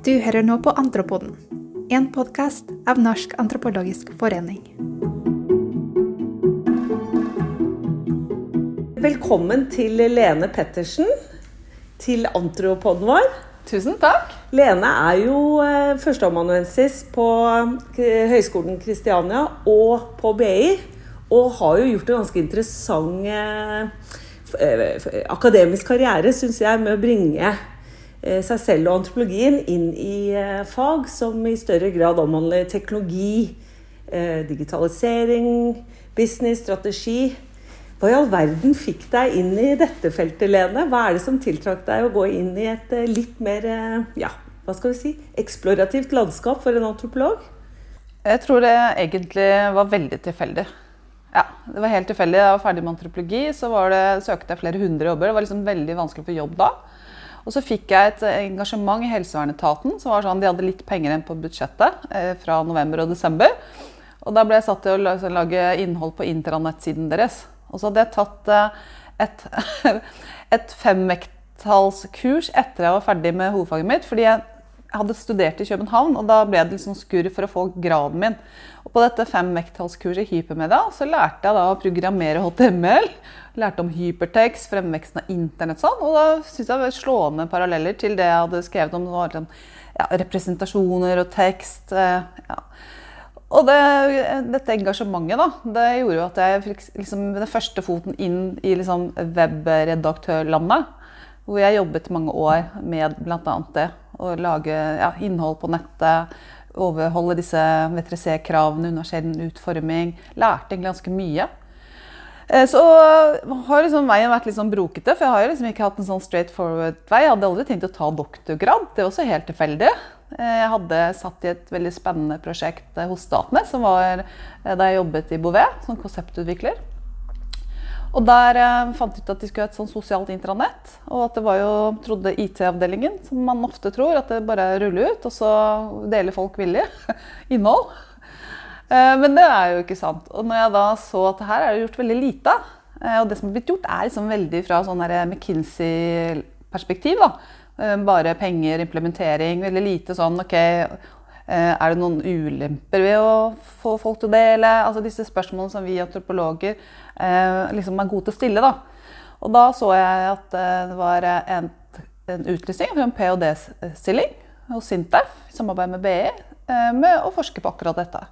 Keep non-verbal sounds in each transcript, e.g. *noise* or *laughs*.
Du hører nå på Antropoden, en podkast av Norsk antropologisk forening. Velkommen til Lene Pettersen, til Antropoden vår. Tusen takk. Lene er jo eh, førsteamanuensis på eh, Høgskolen Kristiania og på BI. Og har jo gjort en ganske interessant eh, akademisk karriere, syns jeg, med å bringe seg selv og antropologien inn i eh, fag som i større grad omhandler teknologi, eh, digitalisering, business, strategi. Hva i all verden fikk deg inn i dette feltet, Lene? Hva er det som tiltrakk deg å gå inn i et eh, litt mer eh, ja, hva skal vi si, eksplorativt landskap for en antropolog? Jeg tror det egentlig var veldig tilfeldig. Ja, det var helt tilfeldig. Jeg var ferdig med antropologi, så det, søkte jeg flere hundre jobber. Det var liksom veldig vanskelig å få jobb da. Og så fikk jeg et engasjement i helsevernetaten. som var sånn, De hadde litt penger igjen på budsjettet eh, fra november og desember. Og da ble jeg satt til å lage innhold på intranettsiden deres. Og så hadde jeg tatt eh, et, *laughs* et femvekttallskurs etter jeg var ferdig med hovedfaget mitt. fordi jeg hadde studert i København, og da ble det liksom skurr for å få graden min. Og på dette femvekttallskurset i hypermedia så lærte jeg da å programmere HTML. Lærte om hypertekst, fremveksten av internett sånn. Og da syns jeg det var slående paralleller til det jeg hadde skrevet om sånn, ja, representasjoner og tekst. eh, Ja. Og det, dette engasjementet da, det gjorde jo at jeg fikk liksom, den første foten inn i liksom, webredaktørlandet. Hvor jeg jobbet mange år med bl.a. det. Å lage ja, innhold på nettet. Overholde disse V3C-kravene, universell utforming. Lærte egentlig ganske mye. Eh, Så har liksom veien vært litt sånn brokete, for jeg har liksom ikke hatt en sånn straight forward vei. Jeg hadde aldri tenkt å ta doktorgrad. Det var også helt tilfeldig. Eh, Jeg hadde satt i et veldig spennende prosjekt hos Statnett, som var eh, da jeg jobbet i Bouvet som konseptutvikler. Og der eh, fant jeg ut at de skulle ha et sånn sosialt intranett. Og at det var jo, trodde IT-avdelingen, som man ofte tror, at det bare ruller ut, og så deler folk villig *laughs* innhold. Eh, Men det er jo ikke sant. Og når jeg da så at her er det gjort veldig lite, eh, og det som er blitt gjort er liksom veldig fra sånn McKinsey-perspektiv, da. Eh, Bare penger, implementering, veldig lite sånn ok, eh, er det noen ulemper ved å få folk til å dele? Altså disse spørsmålene som vi antropologer eh, liksom er gode til å stille. da. Og da så jeg at eh, det var en, en utlysning for en ph.d.-stilling hos Sintef i samarbeid med BI eh, med å forske på akkurat dette.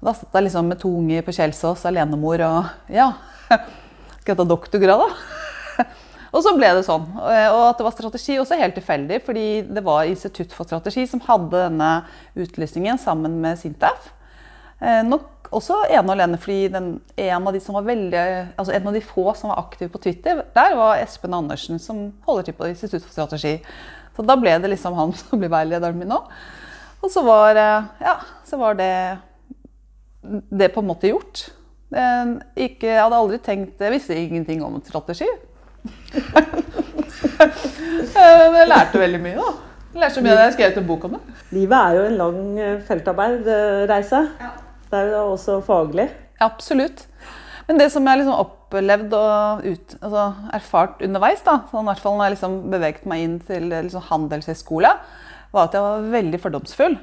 Og da satt jeg liksom med to unger på Kjelsås, alenemor, og ja Skal jeg ta doktorgrad, da? Og så ble det sånn. Og at det var strategi også helt tilfeldig, fordi det var Institutt for strategi som hadde denne utlysningen sammen med Sintef. Eh, Nok også ene og alene fordi den, en, av de som var veldig, altså en av de få som var aktive på Twitter, der var Espen Andersen, som holder til på Institutt for strategi. Så da ble det liksom han *laughs* som blir veilederen min nå. Og så var, eh, ja, så var det det på en måte gjort. Eh, Ikke, jeg hadde aldri tenkt Jeg visste ingenting om strategi. Eh, jeg lærte veldig mye, da. Jeg lærte så mye da jeg skrev en bok om det. Livet er jo en lang feltarbeidreise. Ja. Det er jo også faglig. Absolutt. Men det som jeg har liksom opplevd og ut, altså erfart underveis, da, sånn, i hvert fall når jeg liksom beveget meg inn til liksom handelshøyskole, var at jeg var veldig fordomsfull.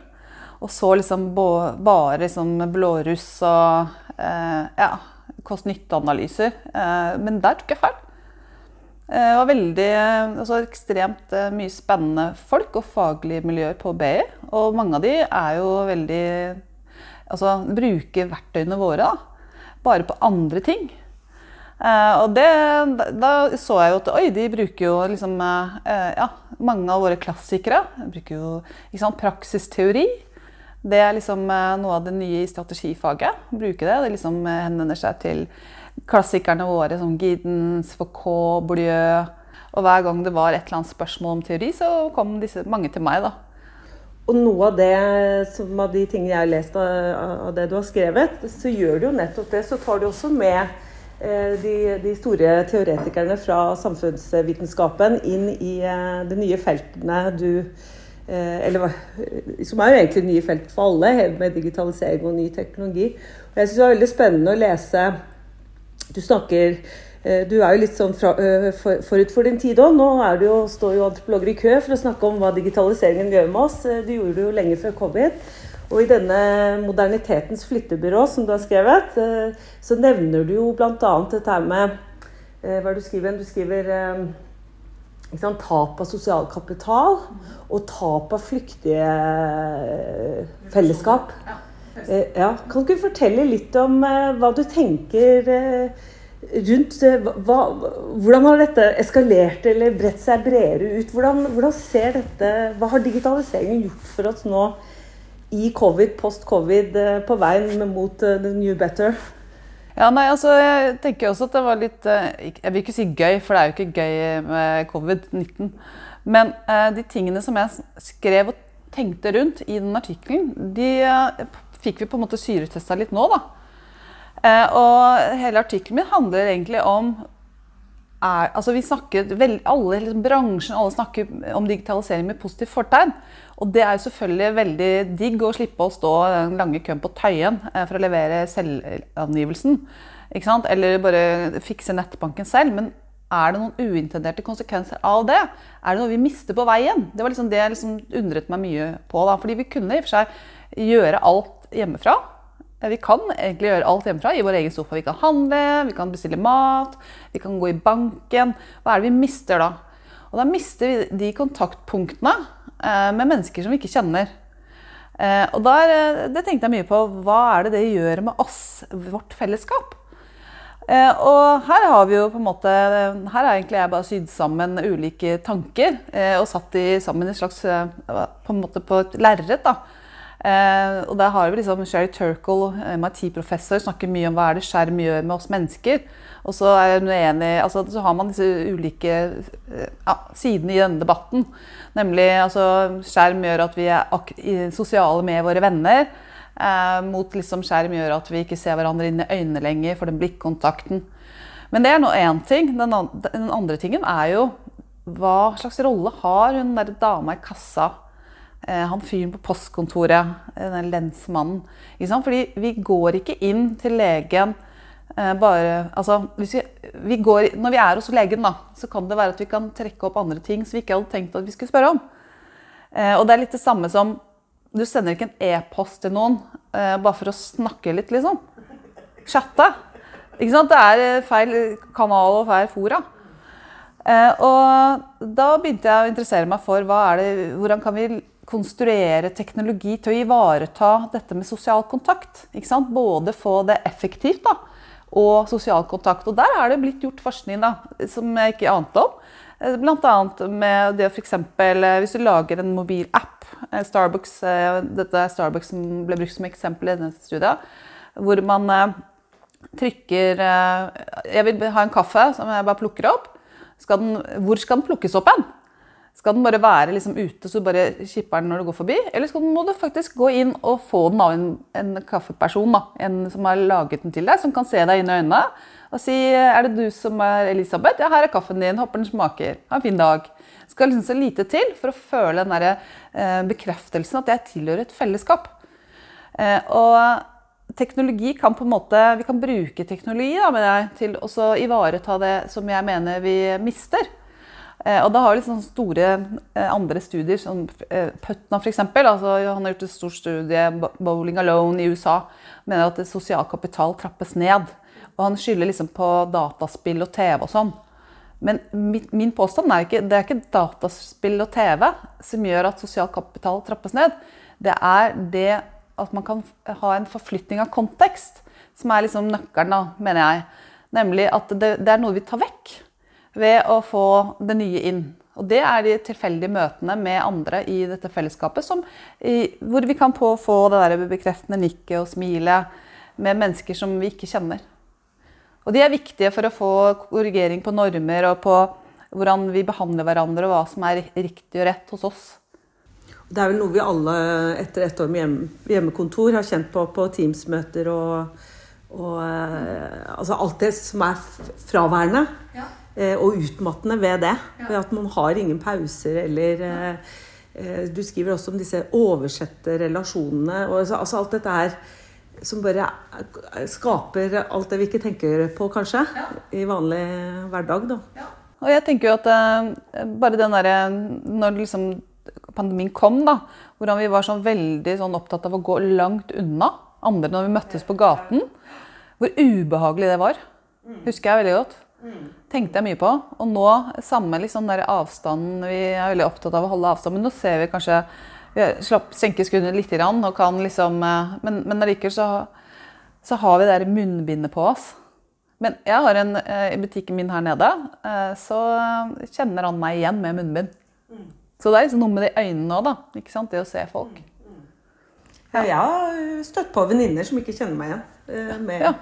Og så liksom bare liksom blåruss og eh, ja, kost-nytte-analyser. Eh, men der tok jeg feil. Eh, Det var veldig, altså ekstremt eh, mye spennende folk og faglige miljøer på BI. Og mange av de er jo veldig Altså bruker verktøyene våre da, bare på andre ting. Eh, og det, da, så jeg jo at oi, de bruker jo liksom eh, Ja, mange av våre klassikere bruker jo ikke sant, praksisteori. Det er liksom eh, noe av det nye i strategifaget. Bruke det. Det liksom eh, henvender seg til klassikerne våre som Giddens, Foucault, Bourdieu. Og hver gang det var et eller annet spørsmål om teori, så kom disse, mange til meg. da. Og noe av det som av de tingene jeg har lest av, av det du har skrevet, så gjør du jo nettopp det. Så tar du også med eh, de, de store teoretikerne fra samfunnsvitenskapen inn i eh, de nye feltene du eh, Eller som er jo egentlig nye felt for alle, med digitalisering og ny teknologi. Og jeg syns det var veldig spennende å lese Du snakker Eh, du er jo litt sånn fra, eh, for, forut for din tid òg. Nå jo, står jo antropologer i kø for å snakke om hva digitaliseringen gjør med oss. Eh, du gjorde det jo lenge før covid. Og i denne modernitetens flyttebyrå som du har skrevet, så nevner du jo bl.a. dette her med Hva er det du skriver? Du skriver sant, tap av sosial kapital og tap av flyktige fellesskap. Ja, kan du fortelle litt om hva du tenker rundt hva, Hvordan har dette eskalert eller bredt seg bredere ut? Hvordan, hvordan, ser dette Hva har digitaliseringen gjort for oss nå i covid, post-covid, eh, på veien mot the new better? Ja, nei, altså, Jeg tenker også at det var litt eh, Jeg vil ikke si gøy, for det er jo ikke gøy med covid-19. Men de tingene som jeg skrev og tenkte rundt i den artikkelen, de fikk vi på en måte syretesta litt nå. da. Eh, og hele artikkelen min handler egentlig om er, altså vi snakker, vel, alle liksom, Bransjen alle snakker om digitalisering med positivt fortegn. Og det er jo selvfølgelig veldig digg å slippe å stå den lange køen på Tøyen eh, for å levere selvangivelsen. Eller bare fikse nettbanken selv. Men er det noen uintenderte konsekvenser av det? Er det noe vi mister på veien? Det var liksom det jeg liksom undret meg mye på. Da. Fordi vi kunne i og for seg gjøre alt hjemmefra. Vi kan egentlig gjøre alt hjemmefra i vår egen sofa. Vi kan handle, vi kan bestille mat, vi kan gå i banken. Hva er det vi mister da? Og da mister vi de kontaktpunktene eh, med mennesker som vi ikke kjenner. Eh, og der, eh, det tenkte jeg mye på. Hva er det det gjør med oss, vårt fellesskap? Og her har vi jo på en måte Her har egentlig jeg bare sydd sammen ulike tanker og satt de sammen i slags på en måte på et lerret. Eh, og der har vi liksom Sherry Turkle, MIT-professor, snakker mye om hva er det skjerm gjør med oss mennesker. Og så, uenig, altså, så har man disse ulike eh, ja, sidene i denne debatten. Nemlig altså, skjerm gjør at vi er sosiale med våre venner. Eh, mot liksom, skjerm gjør at vi ikke ser hverandre inn i øynene lenger for den blikkontakten. Men det er nå én ting. Den, den andre tingen er jo hva slags rolle har hun der dama i kassa Eh, han fyren på postkontoret, eh, den lensmannen. Fordi vi går ikke inn til legen bare altså, vi, vi går, Når vi er hos legen, da, så kan det være at vi kan trekke opp andre ting som vi ikke hadde tenkt at vi skulle spørre om. Og det er litt det samme som Du sender ikke en e-post til noen bare for å snakke litt, liksom. Chatte. Ikke sant? Det er feil kanal og feil fora. Og da begynte jeg å interessere meg for det, hvordan kan vi konstruere teknologi til å ivareta dette med sosial kontakt. Både få det effektivt da, og sosial kontakt. Og der er det blitt gjort forskning da, som jeg ikke ante om. Eh, Bl.a. med det f.eks. Eh, hvis du lager en mobil app. Eh, Starbucks, dette er Starbucks som ble brukt som eksempel i denne studien. Hvor man trykker Jeg vil ha en kaffe som jeg bare plukker opp. Skal den, hvor skal den plukkes opp hen? Skal den bare være liksom ute, så du bare kipper den når du går forbi? Eller skal, må du faktisk gå inn og få den av en, en kaffeperson da, en som har laget den til deg, som kan se deg inn i øynene og si Er det du som er Elisabeth? Ja, her er kaffen din. Håper den smaker. Ha en fin dag. Det skal liksom så lite til for å føle den der, eh, bekreftelsen at jeg tilhører et fellesskap. Eh, og teknologi kan på en måte, Vi kan bruke teknologi da, deg til å ivareta det som jeg mener vi mister. Eh, og da har vi liksom store andre studier, som Putnam f.eks. Altså, han har gjort et stort studie, Bowling Alone i USA, mener at sosial kapital trappes ned. Og han skylder liksom på dataspill og TV og sånn. Men min påstand er ikke det er ikke dataspill og TV som gjør at sosial kapital trappes ned. Det er det at man kan ha en forflytning av kontekst som er liksom nøkkelen, da, mener jeg. Nemlig at det, det er noe vi tar vekk ved å få det nye inn. Og det er de tilfeldige møtene med andre i dette fellesskapet som, hvor vi kan få det der bekreftende nikket og smilet med mennesker som vi ikke kjenner. Og de er viktige for å få korrigering på normer og på hvordan vi behandler hverandre og hva som er riktig og rett hos oss. Det er vel noe vi alle etter ett år med hjemmekontor har kjent på på Teams-møter og, og eh, altså alt det som er fraværende. Ja. Eh, og utmattende ved det. Ved at man har ingen pauser eller eh, eh, Du skriver også om disse oversette relasjonene. Og altså alt dette her som bare skaper alt det vi ikke tenker på, kanskje, i vanlig hverdag. da. Og jeg tenker jo at eh, bare den derre Når liksom pandemien kom, da, hvordan vi var sånn veldig sånn opptatt av å gå langt unna andre når vi møttes på gaten, hvor ubehagelig det var, husker jeg veldig godt. Tenkte jeg mye på. Og nå, samme liksom der avstanden Vi er veldig opptatt av å holde avstand, men nå ser vi kanskje slapp, senke skuldrene litt grann, og kan liksom eh, Men, men allikevel så, så har vi det der munnbindet på oss. Men jeg har en, eh, i butikken min her nede, eh, så kjenner han meg igjen med munnbind. Så det er liksom noe med de øynene òg, da. Ikke sant? Det å se folk. Ja, jeg har støtt på venninner som ikke kjenner meg igjen. Med, Ja.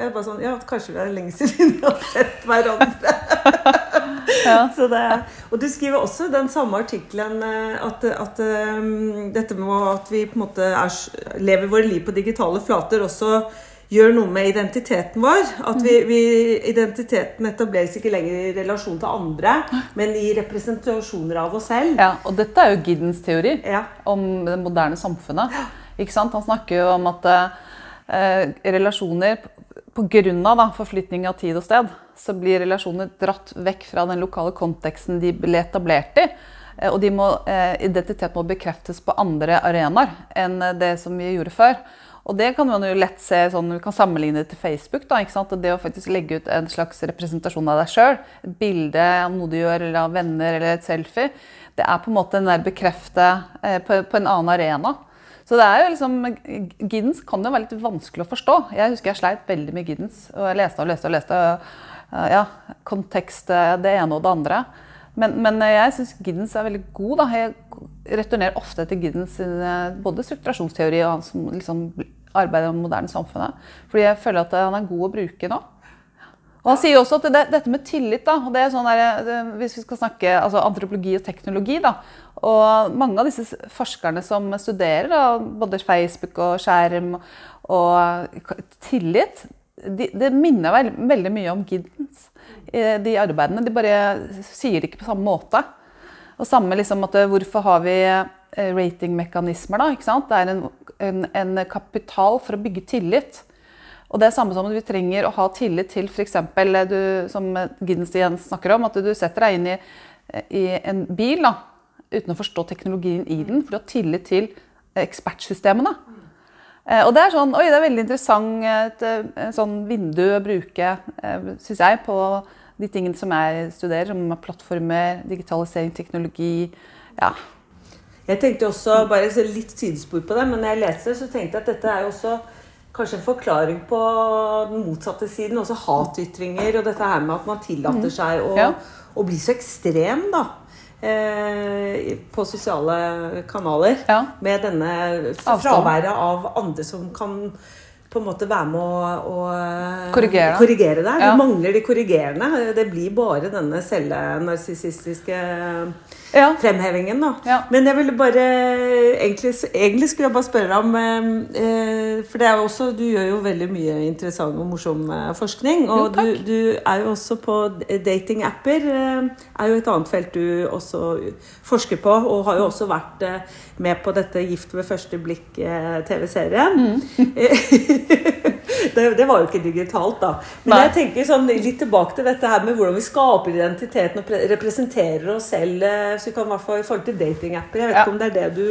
Jeg er bare sånn, ja, Kanskje vi er lenge siden vi har sett hverandre. *laughs* *laughs* Så det, og du skriver også i den samme artikkelen eh, at, at um, dette med at vi på en måte er, lever våre liv på digitale flater, også gjør noe med identiteten vår. At vi, vi, identiteten etableres ikke lenger i relasjon til andre, men i representasjoner av oss selv. Ja, og dette er jo Giddens teori Ja. om det moderne samfunnet. Ikke sant? Han snakker jo om at eh, relasjoner Pga. forflytning av tid og sted, så blir relasjoner dratt vekk fra den lokale konteksten de ble etablert i. Eh, Og må, eh, identitet må bekreftes på andre arenaer enn det som vi gjorde før. Og det kan man jo lett se, sånn, Vi kan sammenligne det til Facebook. da, ikke sant? Det å faktisk legge ut en slags representasjon av deg sjøl, et bilde av noe du gjør, eller av venner, eller et selfie, det er på en måte der bekrefte eh, på, på en annen arena. Så det er jo liksom, Giddens kan jo være litt vanskelig å forstå. Jeg husker jeg sleit veldig med Giddens. Og jeg leste og leste og leste. og, ja, Kontekst, eh, det ene og det andre. Men, men jeg syns Giddens er veldig god. Da. Jeg returnerer ofte til Giddens eh, både strukturasjonsteori og hans liksom, arbeider det moderne samfunnet. Fordi jeg føler at han er god å bruke nå. Og Han sier også at det, dette med tillit da, og det er sånn der, Hvis vi skal snakke altså antropologi og teknologi da, og Mange av disse forskerne som studerer da, både Facebook og skjerm og tillit, de, det minner vel, veldig mye om Giddens, eh, de arbeidene. De bare sier det ikke på samme måte. Og samme liksom at eh, Hvorfor har vi eh, ratingmekanismer? da, ikke sant? Det er en, en, en kapital for å bygge tillit. Og det er samme som at vi trenger å ha tillit til f.eks. som Giddens igjen snakker om, at du setter deg inn i, i en bil da, uten å forstå teknologien i den, for du har tillit til ekspertsystemene. Eh, Og det er sånn, oi, det er veldig interessant et, et sånn vindu å bruke, syns jeg, på de tingene som jeg studerer, som plattformer, digitalisering, teknologi. Ja. Jeg tenkte også, bare litt sidespor på det, men når jeg leste det, så tenkte jeg at dette er jo også kanskje en forklaring på den motsatte siden. Også hatytringer og dette her med at man tillater seg å, Ja. å bli så ekstrem, da. Eh, på sosiale kanaler. Ja. Med denne fraværet av andre som kan på en måte være med å, å Korrigere. korrigere deg. Ja. Du mangler de korrigerende. Det blir bare denne selvnarsissistiske ja. fremhevingen. da. Ja. Men jeg ville bare egentlig, egentlig skulle jeg bare spørre om eh, For det er jo også, du gjør jo veldig mye interessant og morsom forskning. forskning. Jo, Og du, du er jo også på datingapper. Eh, er jo et annet felt du også forsker på. Og har jo også vært eh, med på dette Gift ved første blikk-TV-serien. Mm. *laughs* det, det var jo ikke digitalt, da. Men Nei. jeg tenker sånn, litt tilbake til dette her med hvordan vi skaper identiteten og pre- representerer oss selv. Så vi kan i hvert fall i forhold til datingapper. Jeg vet ikke om det er det du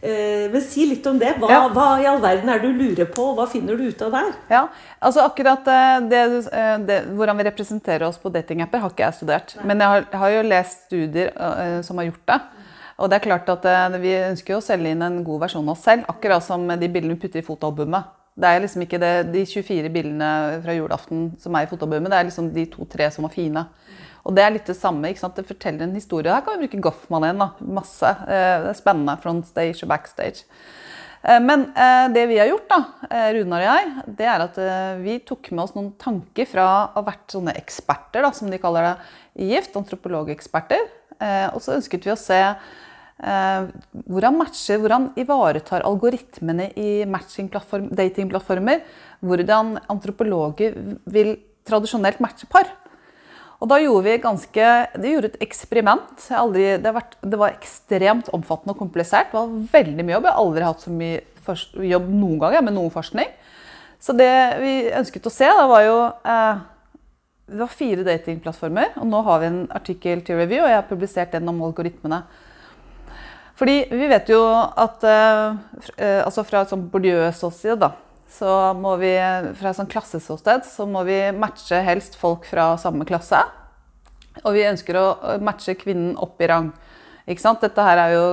eh, Men si litt om det. Hva, Ja. hva i all verden er det du lurer på? og Hva finner du ut av der? Ja, altså akkurat eh, det, eh, det, Hvordan vi representerer oss på datingapper, har ikke jeg studert. Men jeg har, har jo lest studier uh, som har gjort det. Og det er klart at uh, Vi ønsker jo å selge inn en god versjon av oss selv, akkurat som de bildene vi putter i fotoalbumet. Det er liksom ikke det, de 24 bildene fra julaften som er i fotoalbumet, det er liksom de to-tre som var fine. Og det er litt det samme. ikke sant? Det forteller en historie. Her kan vi bruke Goffman igjen. da, Masse. Eh, Det er spennende. Frontstage og backstage. Eh, Men eh, det vi har gjort, da, Runar og jeg, det er at vi tok med oss noen tanker fra å ha vært sånne eksperter, da, som de kaller det i Gift, antropologeksperter. Og så ønsket vi å se hvordan matcher, hvordan ivaretar algoritmene i datingplattformer hvordan antropologer vil tradisjonelt matche par. Og da gjorde vi ganske, det gjorde et eksperiment. Aldri, det, vært, det var ekstremt omfattende og komplisert. Det var veldig mye jobb. Jeg har aldri hatt så mye jobb noen gang med noen forskning. Så det vi ønsket å se, da, var jo eh, Det var fire datingplattformer, og nå har vi en artikkel til review, og jeg har publisert den om algoritmene. Fordi vi vet jo at eh, eh altså fra et sånn Bourdieu-ståsted, da, så må vi fra sånn klasseståsted så må vi matche helst folk fra samme klasse. Og vi ønsker å matche kvinnen opp i rang. Ikke sant? Dette her er jo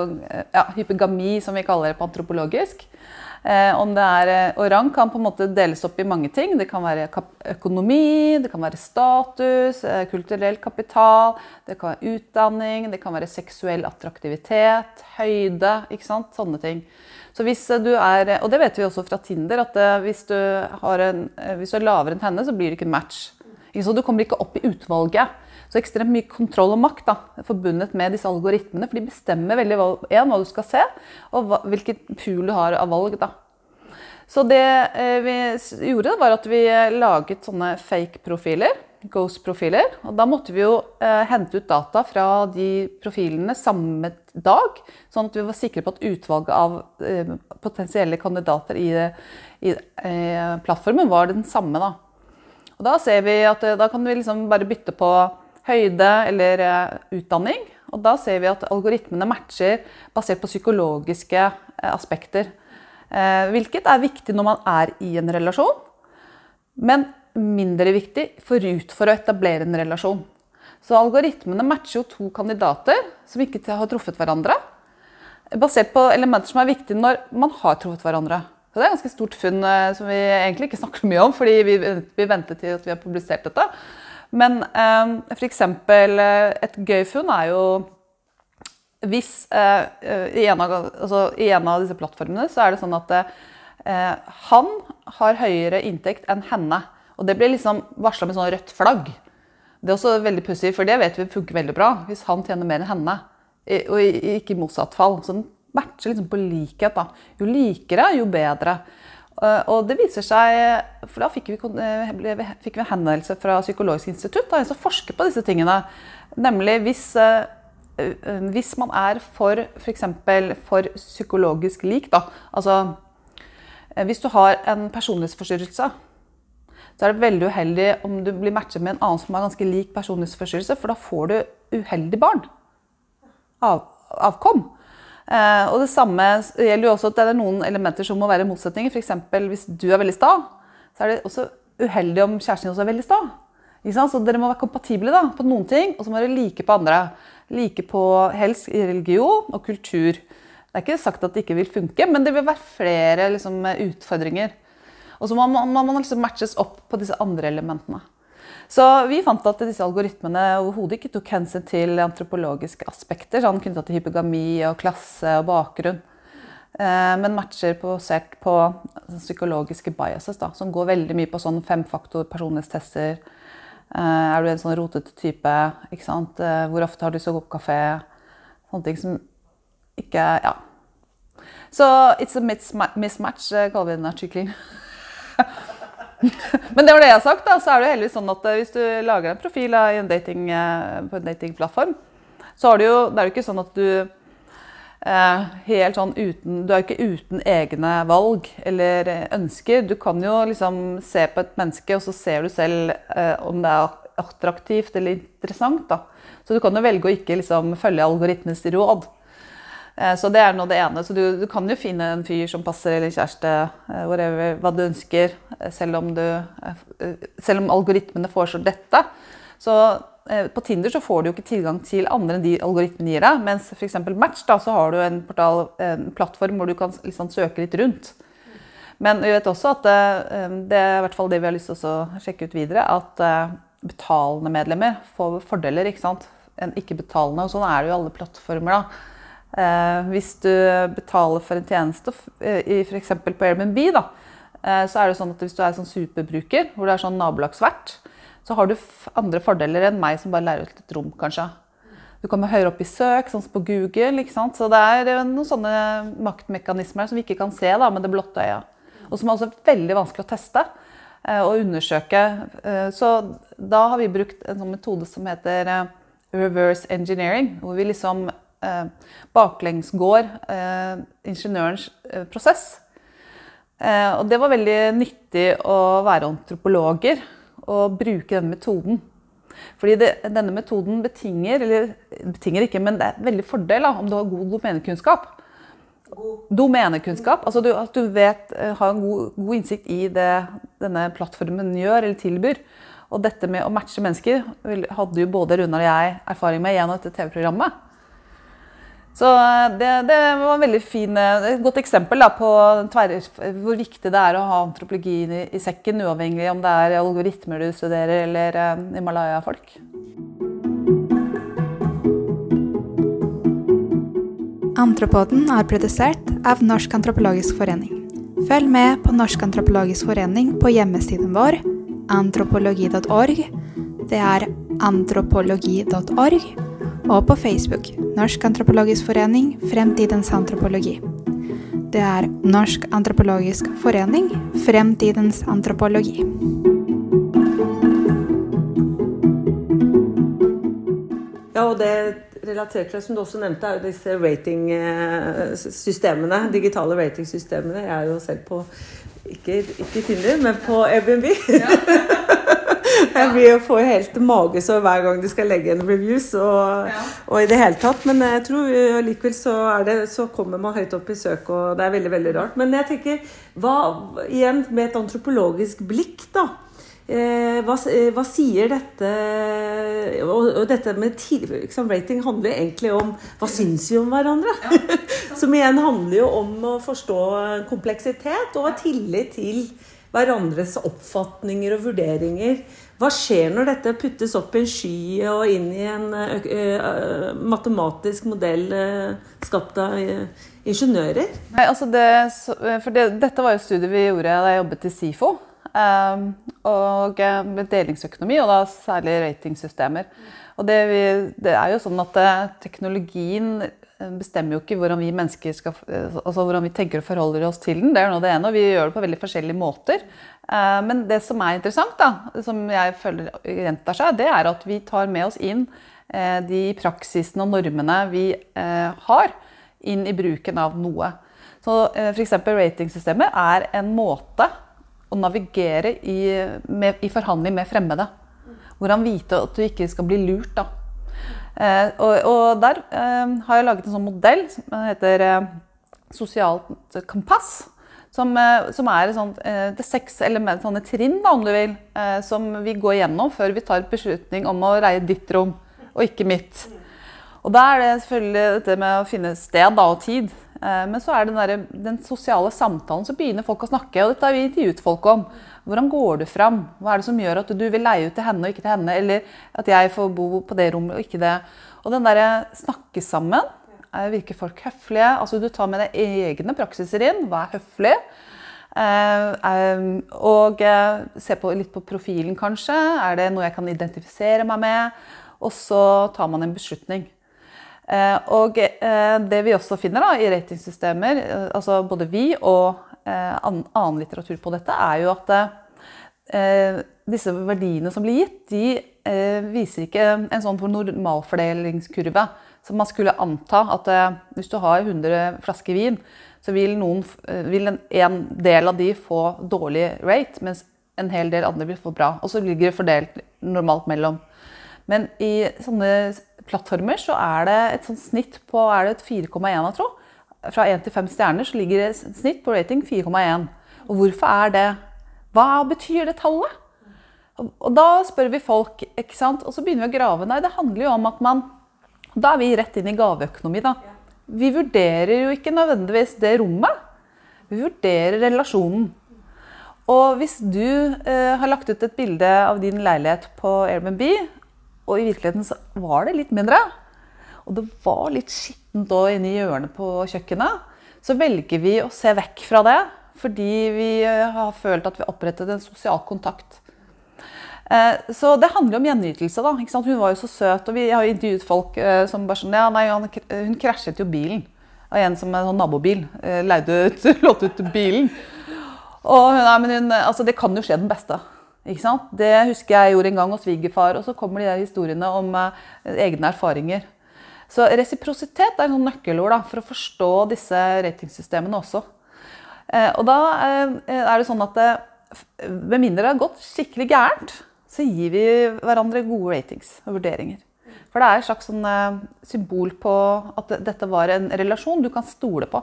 ja, hypergami, som vi kaller det på antropologisk. Eh, er, eh, og rang kan på en måte deles opp i mange ting. Det kan være økonomi, det kan være status, eh, kulturell kapital, det kan være utdanning, det kan være seksuell attraktivitet, høyde. ikke sant? Sånne ting. Så hvis du er, Og det vet vi også fra Tinder, at hvis du, en, hvis du er lavere enn henne, så blir det ikke en match. Så du kommer ikke opp i utvalget. Så ekstremt mye kontroll og makt da, forbundet med disse algoritmene. For de bestemmer veldig hva, en, hva du skal se, og hva, hvilket pool du har av valg. da. Så det eh, vi gjorde, var at vi laget sånne fake-profiler. Ghost-profiler. Og da måtte vi jo eh, hente ut data fra de profilene samme dag. Sånn at vi var sikre på at utvalget av eh, potensielle kandidater i, i eh, plattformen var den samme. da. Og da ser vi at eh, da kan vi liksom bare bytte på høyde eller utdanning. Og da ser vi at algoritmene matcher basert på psykologiske aspekter. Hvilket er viktig når man er i en relasjon, men mindre viktig forut for å etablere en relasjon. Så algoritmene matcher jo to kandidater som ikke har truffet hverandre, basert på elementer som er viktige når man har truffet hverandre. Så Det er et ganske stort funn som vi egentlig ikke *laughs* snakker mye om, fordi vi, vi venter til at vi har publisert dette. Men eh, f.eks. Eh, et gøy funn er jo hvis eh, i, en av, altså, i, en av, disse plattformene så er det sånn at eh, han har høyere inntekt enn henne. Og det blir liksom varsla med sånn rødt flagg. Det er også veldig pussig, for det vet vi funker veldig bra hvis han tjener mer enn henne. Og ikke i motsatt fall. Så den matcher liksom på likhet. da. Jo likere, jo bedre. Eh, og det viser seg, for Da fikk vi, eh, fikk vi henvendelse fra Psykologisk institutt, da, som forsker på disse tingene. Nemlig hvis, eh, hvis man er for f.eks. For psykologisk lik, da. Altså hvis du har en personlighetsforstyrrelse, så er det veldig uheldig om du blir matchet med en annen som har ganske lik personlighetsforstyrrelse, for da får du uheldig barn. Av, avkom. Eh, og det samme gjelder jo også at det er noen elementer som må være motsetninger. F.eks. hvis du er veldig sta, så er det også uheldig om kjæresten din også er veldig sta. Så dere må være kompatible da, på noen ting, og så må dere like på andre. Like på helst i religion og kultur. Det er ikke sagt at det ikke vil funke, men det vil være flere liksom, utfordringer. Og så må man, man, man liksom matches opp på disse andre elementene. Så vi fant at disse algoritmene overhodet ikke tok hensyn til antropologiske aspekter, sånn knytta til hypogami og klasse og bakgrunn. Eh, men matcher basert på psykologiske biases, da, som går veldig mye på sånn femfaktor personlighetstester. Eh, er du en sånn rotete type? Ikke sant? Eh, hvor ofte har du lyst til å gå på kafé? Sånne ting som ikke Ja. Så it's a mismatch, kaller vi den artikkelen. *laughs* *laughs* Men det var det jeg har sagt. da, så er det jo heldigvis sånn at eh, Hvis du lager en profil en dating, eh, på en datingplattform, så er det jo, det er jo ikke sånn at du eh, helt sånn uten, Du er jo ikke uten egne valg eller ønsker. Du kan jo liksom se på et menneske, og så ser du selv eh, om det er attraktivt eller interessant. da. Så du kan jo velge å ikke liksom følge algoritmens råd. Eh, så det er nå det ene. Så du, du, kan jo finne en fyr som passer, eller kjæreste, eh, whatever, hva du ønsker, eh, selv om, du, selv om algoritmene foreslår dette. Så på Tinder så får du jo ikke tilgang til andre enn de algoritmene gir deg. Mens f.eks. Match, da, så har du en, portal, en plattform hvor du kan liksom søke litt rundt. Men vi vet også at det er i hvert fall det vi har lyst til å sjekke ut videre, at betalende medlemmer får fordeler. ikke sant? enn ikke-betalende. og Sånn er det jo i alle plattformer. da. Eh, hvis du betaler for en tjeneste, eh, f.eks. på Airbnb, da, eh, så er det sånn at hvis du er sånn superbruker, hvor du er sånn nabolagsvert, så har du andre fordeler enn meg som bare leier ut et rom, kanskje. Du kommer høyere opp i søk, sånn som på Google. ikke sant? Så det er noen sånne maktmekanismer som vi ikke kan se da, med det blotte øya. Og som er også veldig vanskelig å teste og undersøke. Så da har vi brukt en sånn metode som heter reverse engineering. Hvor vi liksom eh, baklengsgår eh, ingeniørens eh, prosess. Eh, og det var veldig nyttig å være antropologer og bruke denne metoden. Fordi det, denne metoden betinger, eller betinger ikke, men det er en veldig fordel da, om du har god domenekunnskap. Domenekunnskap, altså du, at du vet, eh, har en god, god innsikt i det denne plattformen gjør eller tilbyr. Og dette med å matche mennesker hadde jo både Runar og jeg erfaring med gjennom dette TV-programmet. Så eh, det, det, var veldig fin, eh, et godt eksempel da, på hvor viktig det er å ha antropologien i, i, sekken, uavhengig om det er algoritmer du studerer eller uh, Himalaya-folk. Antropoden er produsert av Norsk antropologisk forening. Følg med på Norsk antropologisk forening på hjemmesiden vår antropologi.org. Det er antropologi.org og på Facebook Norsk antropologisk forening Fremtidens antropologi. Det er Norsk antropologisk forening Fremtidens antropologi. Ja, og det relatert til, som du også nevnte, er jo disse ratingsystemene. Digitale ratingsystemene. Jeg er jo selv på ikke, ikke Tinder, men på Airbnb. Ja. *laughs* *laughs* Jeg blir jo får helt magesår hver gang du skal legge en reviews og, ja. og, i det hele tatt. Men jeg tror likevel så, det, så, kommer man høyt opp i søk, og det er veldig veldig rart. Men jeg tenker, hva, igjen med et antropologisk blikk, da. Eh, hva, eh, hva, sier dette og, og dette med liksom, rating handler egentlig om hva syns vi om hverandre? Ja, *laughs* Som igjen handler jo om å forstå kompleksitet og ha tillit til hverandres oppfatninger og vurderinger. Hva skjer når dette puttes opp i en sky og inn i en matematisk modell skapt av ingeniører? Nei, altså det, for det, Dette var jo studiet vi gjorde da jeg jobbet i SIFO. Um, og med delingsøkonomi, og da særlig ratingsystemer. Og det, vi, det er jo sånn at teknologien bestemmer jo ikke hvordan vi mennesker skal, altså hvordan vi tenker og forholder oss til den. Det er noe det ene, og vi gjør det på veldig forskjellige måter. Eh, men det som er interessant, da, som jeg føler gjentar seg, det er at vi tar med oss inn eh, de praksisene og normene vi eh, har, inn i bruken av noe. Så F.eks. ratingsystemet er en måte å navigere i, med, i forhandling med fremmede. Hvordan vite at du ikke skal bli lurt. da. Og, og, der har jeg laget en sånn modell som heter sosialt kompass. Som, eh, som er sånt, det seks element, sånne trinn, da, om du vil, eh, som vi går gjennom før vi tar beslutning om å reie ditt rom, og ikke mitt. Og da er det selvfølgelig dette med å finne sted da, og tid. Eh, men så er det den, der, den sosiale samtalen, så begynner folk å snakke. Og dette har vi intervjuet folk om. Hvordan går du fram? Hva er det som gjør at du vil leie ut til henne og ikke til henne? Eller at jeg får bo på det rommet og ikke det. Og den derre snakke sammen Eh, virker folk høflige? Altså Du tar med deg egne praksiser inn. Hva er høflig? Eh, og eh, se på, litt på profilen, kanskje. Er det noe jeg kan identifisere meg med? Og så tar man en beslutning. Og det vi også finner da, i ratingsystemer, altså både vi og annen litteratur på dette, er jo at disse verdiene som blir gitt, de viser ikke en sånn normalfordelingskurve. Så man skulle anta at eh, hvis du har 100 flasker vin, så vil, noen, eh, vil en, en, del av de få dårlig rate, mens en hel del andre vil få bra. Og så ligger det fordelt normalt mellom. Men i sånne plattformer så er det et sånt snitt på er det 4,1, jeg tror. Fra 1 til 5 stjerner så ligger det snitt på rating 4,1. Og hvorfor er det? Hva betyr det tallet? Og da spør vi folk, ikke sant? og så begynner vi å grave. Nei, det handler jo om at man da er vi rett inn i gaveøkonomi. da. Vi vurderer jo ikke nødvendigvis det rommet. Vi vurderer relasjonen. Og hvis du eh, har lagt ut et bilde av din leilighet på Airbnb, og i virkeligheten så var det litt mindre, og det var litt skittent inni hjørnet på kjøkkenet, så velger vi å se vekk fra det fordi vi eh, har følt at vi opprettet en sosial kontakt. Eh, så det handler om gjenytelse. da, Hun var jo så søt, og vi har intervjuet folk eh, som bare sånn Ja, nei, hun krasjet jo bilen av en som en sånn nabobil. Leide ut, *laughs* låt ut bilen. Og nei, men hun, altså, det kan jo skje den beste. Ikke sant? Det husker jeg gjorde en gang hos svigerfar. Og så kommer de der historiene om egne erfaringer. Så resiprositet er et nøkkelord da, for å forstå disse ratingsystemene også. Eh, og da eh, er det sånn at det, med mindre det har gått skikkelig gærent, så gir vi hverandre gode ratings og vurderinger. For det er et slags sånn, eh, symbol på at dette var en relasjon du kan stole på.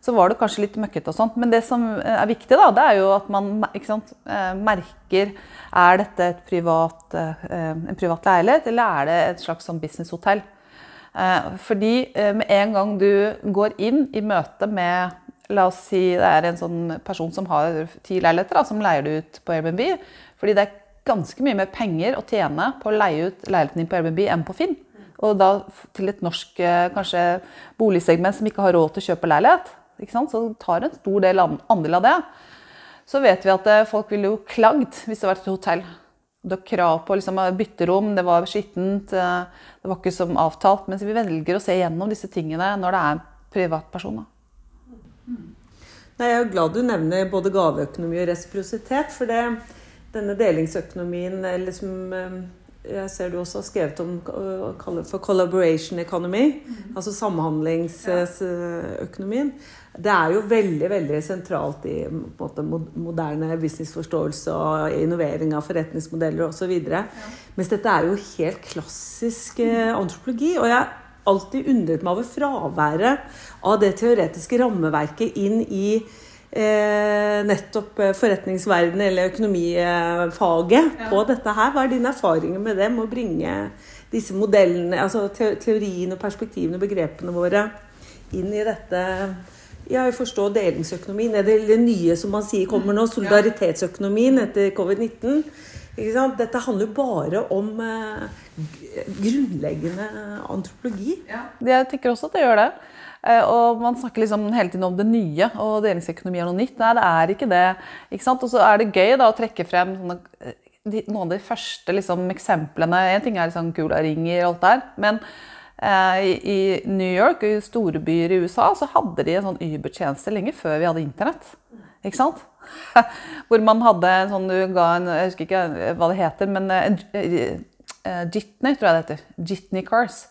Så var det kanskje litt møkkete og sånt. Men det som er viktig, da, det er jo at man sant, merker Er dette et privat, en privat leilighet, eller er det et slags sånn businesshotell? Fordi med en gang du går inn i møte med La oss si det er en sånn person som har ti leiligheter, som leier det ut på Airbnb. Fordi det er ganske mye mer penger å tjene på å leie ut leiligheten din på Airbnb enn på Finn. Og da til et norsk eh, kanskje boligsegment som ikke har råd til å kjøpe leilighet. Så tar en stor del andel av det. Så vet vi at eh, folk ville jo klagd hvis det var et hotell. Du har krav på liksom, bytterom, det var skittent, eh, det var ikke som avtalt. Mens vi velger å se gjennom disse tingene når det er privatpersoner. Jeg er glad du nevner både gaveøkonomi og resiprositet. For det, denne delingsøkonomien eller som eh, jeg ser du også har skrevet om for collaboration economy, mm. altså samhandlingsøkonomien. Det er jo veldig veldig sentralt i måte, moderne businessforståelse og innovering av forretningsmodeller osv. Ja. Mens dette er jo helt klassisk eh, antropologi. Og jeg har alltid undret meg over fraværet av det teoretiske rammeverket inn i eh, nettopp eh, forretningsverdenen eller økonomifaget ja. på dette her. Hva er dine erfaringer med det, med å bringe disse modellene, altså teorien og perspektivene og begrepene våre inn i dette? Ja, jeg forstår delingsøkonomien. Det er det nye som man sier kommer nå, solidaritetsøkonomien etter covid-19. Dette handler jo bare om eh, grunnleggende antropologi. Ja. Jeg tenker også at det gjør det. Eh, og man snakker liksom hele tiden om det nye, og delingsøkonomi er noe nytt. Nei, det er ikke det. Ikke og så er det gøy da, å trekke frem sånne, de, noen av de første liksom, eksemplene. En ting er liksom ringer og alt der. men eh, i New York og i store byer i USA så hadde de en sånn Uber-tjeneste lenge før vi hadde internett. Ikke sant? *laughs* Hvor man hadde sånn du ga en Jeg husker ikke hva det heter, men uh, Jitney, tror jeg det heter. Jitney Cars.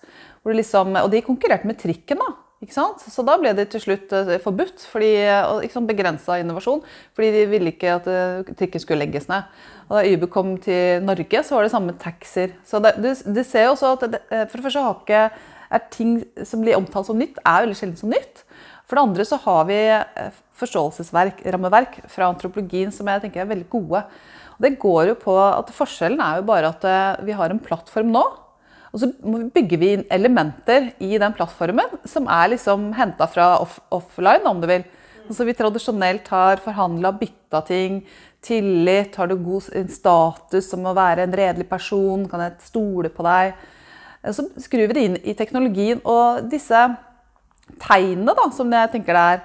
Liksom, og de konkurrerte med trikken, da. Så da ble det til slutt eh, forbudt, fordi, og liksom begrensa innovasjon. Fordi de ville ikke at eh, trikken skulle legges ned. Og da Uber kom til Norge, så var det samme taxier. Så det, du, du, ser også at det, eh, for det første har er ting som blir omtalt som nytt, er veldig sjelden som nytt. For det andre så har vi forståelsesrammeverk fra antropologien som jeg tenker er veldig gode. Og det går jo på at Forskjellen er jo bare at vi har en plattform nå og så bygger vi inn elementer i den plattformen som er liksom henta fra off offline, om du vil. Så vi tradisjonelt har forhandla, bytta ting. Tillit, har du god status som å være en redelig person, kan jeg stole på deg? Så skrur vi det inn i teknologien. Og disse tegnene da, som jeg tenker det er,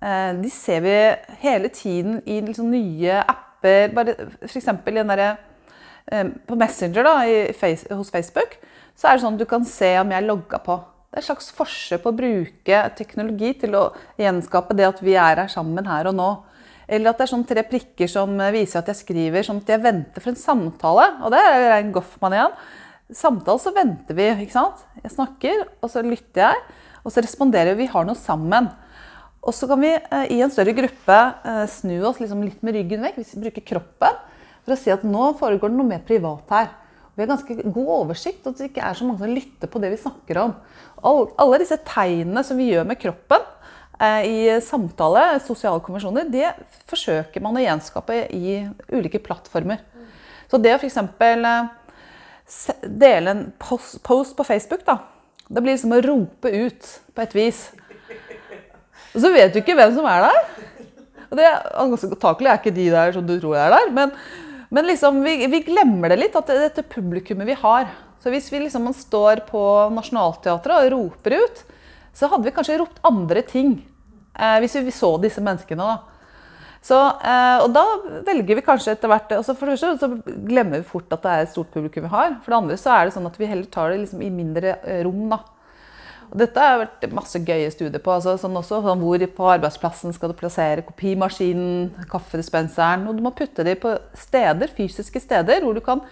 eh, de ser vi hele tiden i liksom nye apper. Bare F.eks. Eh, på Messenger da, face, hos Facebook så er det sånn at du kan se om jeg logga på. Det er et slags forsøk på å bruke teknologi til å gjenskape det at vi er her sammen her og nå. Eller at det er sånn tre prikker som viser at jeg skriver, sånn at jeg venter for en samtale. Og det er rein Goffman igjen. Samtale så venter vi. ikke sant? Jeg snakker, og så lytter jeg. Og så responderer vi. Vi har noe sammen. Og så kan vi eh, i en større gruppe eh, snu oss liksom litt med ryggen vekk, hvis vi bruker kroppen, for å si at nå foregår det noe mer privat her. Vi har ganske god oversikt, og at det ikke er så mange som lytter på det vi snakker om. Alle disse tegnene som vi gjør med kroppen eh, i samtale, sosiale konvensjoner, det forsøker man å gjenskape i ulike plattformer. Så det å f.eks. Eh, dele en post på Facebook, da, det blir som å rope ut på et vis. Og så vet du ikke hvem som er der. Og det, Antakelig er ikke de der som du tror er der. men men liksom, vi, vi, glemmer det litt, at det, dette publikummet vi har. Så hvis vi liksom står på Nationaltheatret og roper ut, så hadde vi kanskje ropt andre ting. Eh, hvis vi så disse menneskene, da. Så, eh, og da velger vi kanskje etter hvert altså For det første så glemmer vi fort at det er et stort publikum vi har. For det andre så er det sånn at vi heller tar det liksom i mindre eh, rom. da. Og dette har vært masse gøye studier på. Altså, sånn også, sånn hvor på arbeidsplassen skal du plassere kopimaskinen, kaffedispenseren. Og du må putte dem på steder, fysiske steder hvor du kan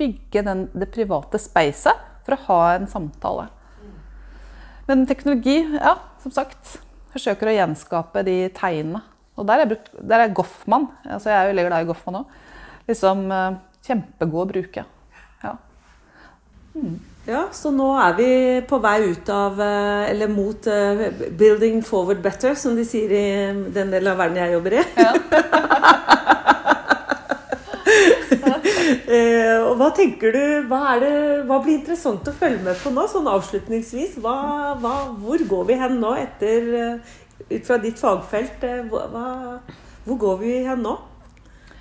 bygge den, det private speiset for å ha en samtale. Men teknologi, ja, som sagt, forsøker å gjenskape de tegnene Og der er, brukt, der er Goffman. Altså jeg er jo veldig glad i Goffman òg. Liksom eh, kjempegod å bruke. Ja. Ja, så nå er vi på vei ut av eh, Eller mot uh, 'building forward better', som de sier i den delen av verden jeg jobber i. *laughs* Eh, og hva tenker du, hva, er det, hva blir interessant å følge med på nå, sånn avslutningsvis? Hva, hva, hvor går vi hen nå etter uh, Ut fra ditt fagfelt, eh, hvor går vi hen nå?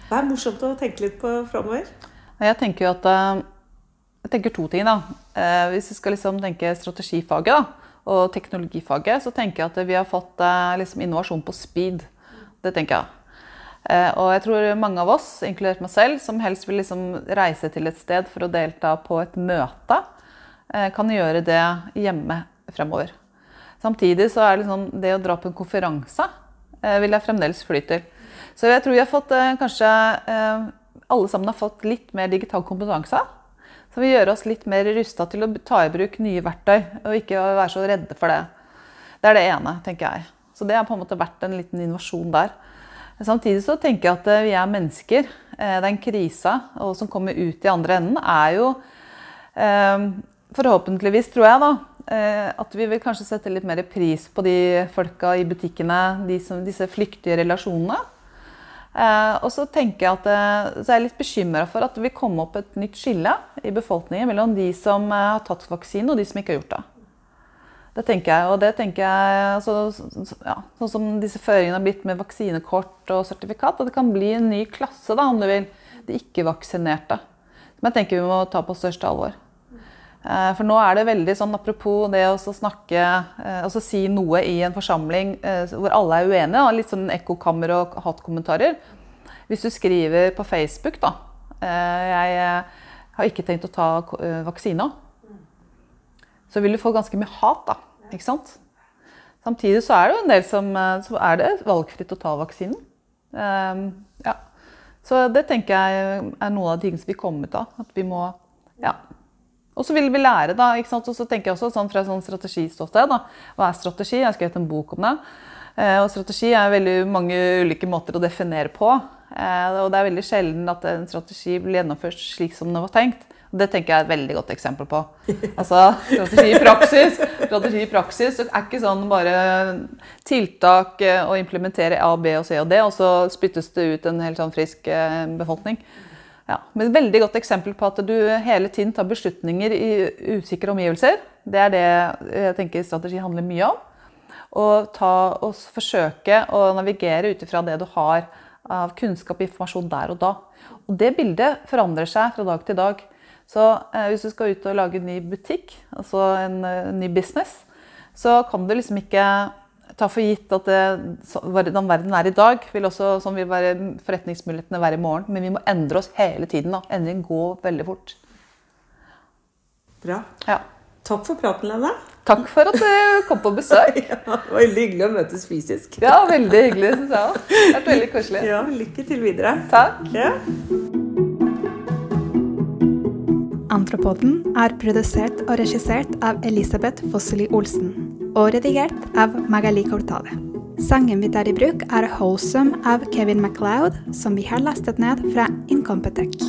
Hva er morsomt å tenke litt på framover? Jeg tenker jo at eh, Jeg tenker to ting, da. Eh, Hvis vi skal liksom tenke strategifaget da, og teknologifaget, så tenker jeg at vi har fått eh, liksom innovasjon på speed. Det tenker jeg. Eh, Og jeg tror mange av oss, inkludert meg selv, som helst vil liksom reise til et sted for å delta på et møte, kan gjøre det hjemme fremover. Samtidig så er det liksom det å dra på en konferanse vil jeg fremdeles fly til. Så jeg tror vi har fått kanskje alle sammen har fått litt mer digital kompetanse. Som vil gjøre oss litt mer rusta til å ta i bruk nye verktøy, og ikke være så redde for det. Det er det ene, tenker jeg. Så det har på en måte vært en liten innovasjon der. Samtidig så tenker jeg at eh, vi er mennesker. Eh, Den krisa som kommer ut i andre enden, er jo eh, forhåpentligvis, tror jeg, da, at vi vil kanskje sette litt mer pris på de folka i butikkene, de som, disse flyktige relasjonene. Eh, og så tenker jeg at eh, så er jeg litt bekymra for at det vil komme opp et nytt skille i befolkningen mellom de som eh, har tatt vaksine, og de som ikke har gjort det. Det tenker jeg, og det tenker jeg altså, så- så- ja, Sånn som disse føringene har blitt med vaksinekort og sertifikat, at det kan bli en ny klasse, da, om du vil. De ikke-vaksinerte. Som jeg tenker vi må ta på største alvor. Eh, For nå er det veldig sånn, apropos det å snakke, altså si noe i en forsamling eh, hvor alle er uenige, litt sånn ekkokammer og hatkommentarer. Hvis du skriver på Facebook da, jeg har ikke tenkt å ta vaksina, så vil du få ganske mye hat da, ikke sant? Samtidig så er det jo en del som, så er det valgfritt å ta vaksinen. Ja. Så det tenker jeg er noen av tingene som vil komme ut av, at vi må, ja, og så vil vi lære, da. ikke sant? Og så tenker jeg også sånn fra sånn strategiståsted. da. Hva er strategi? Jeg har skrevet en bok om det. Eh, Og strategi er veldig mange ulike måter å definere på. Eh, Og det er veldig sjelden at en strategi blir gjennomført slik som den var tenkt. Og det tenker jeg er et veldig godt eksempel på. *laughs* Altså, Strategi i praksis strategi i praksis er ikke sånn bare tiltak eh, å implementere A, B og C og D, og så spyttes det ut en helt sånn frisk befolkning. Ja, men et veldig godt eksempel på at du hele tiden tar beslutninger i usikre omgivelser. Det er det jeg tenker strategi handler mye om. Å ta og forsøke å navigere ut ifra det du har av kunnskap og informasjon der og da. Og det bildet forandrer seg fra dag til dag. Så eh, hvis du skal ut og lage en ny butikk, altså en, en ny business, så kan du liksom ikke ta for gitt at det, så- hvordan verden er i dag, vil også sånn vil være forretningsmulighetene være i morgen. Men vi må endre oss hele tiden. da. Endring går veldig fort. Bra. Ja. Takk for praten, Lene. Takk for at du kom på besøk. *laughs* Ja, det var veldig hyggelig å møtes fysisk. Ja, veldig hyggelig, syns jeg òg. Det har vært veldig koselig. Ja, lykke til videre. Takk. Ja. Antropoden er produsert og regissert av Elisabeth Fosseli Olsen og redigert av Magali Cortade. Sangen vi tar i bruk, er 'Wholesome' av Kevin MacLeod, som vi har lastet ned fra Incompetech.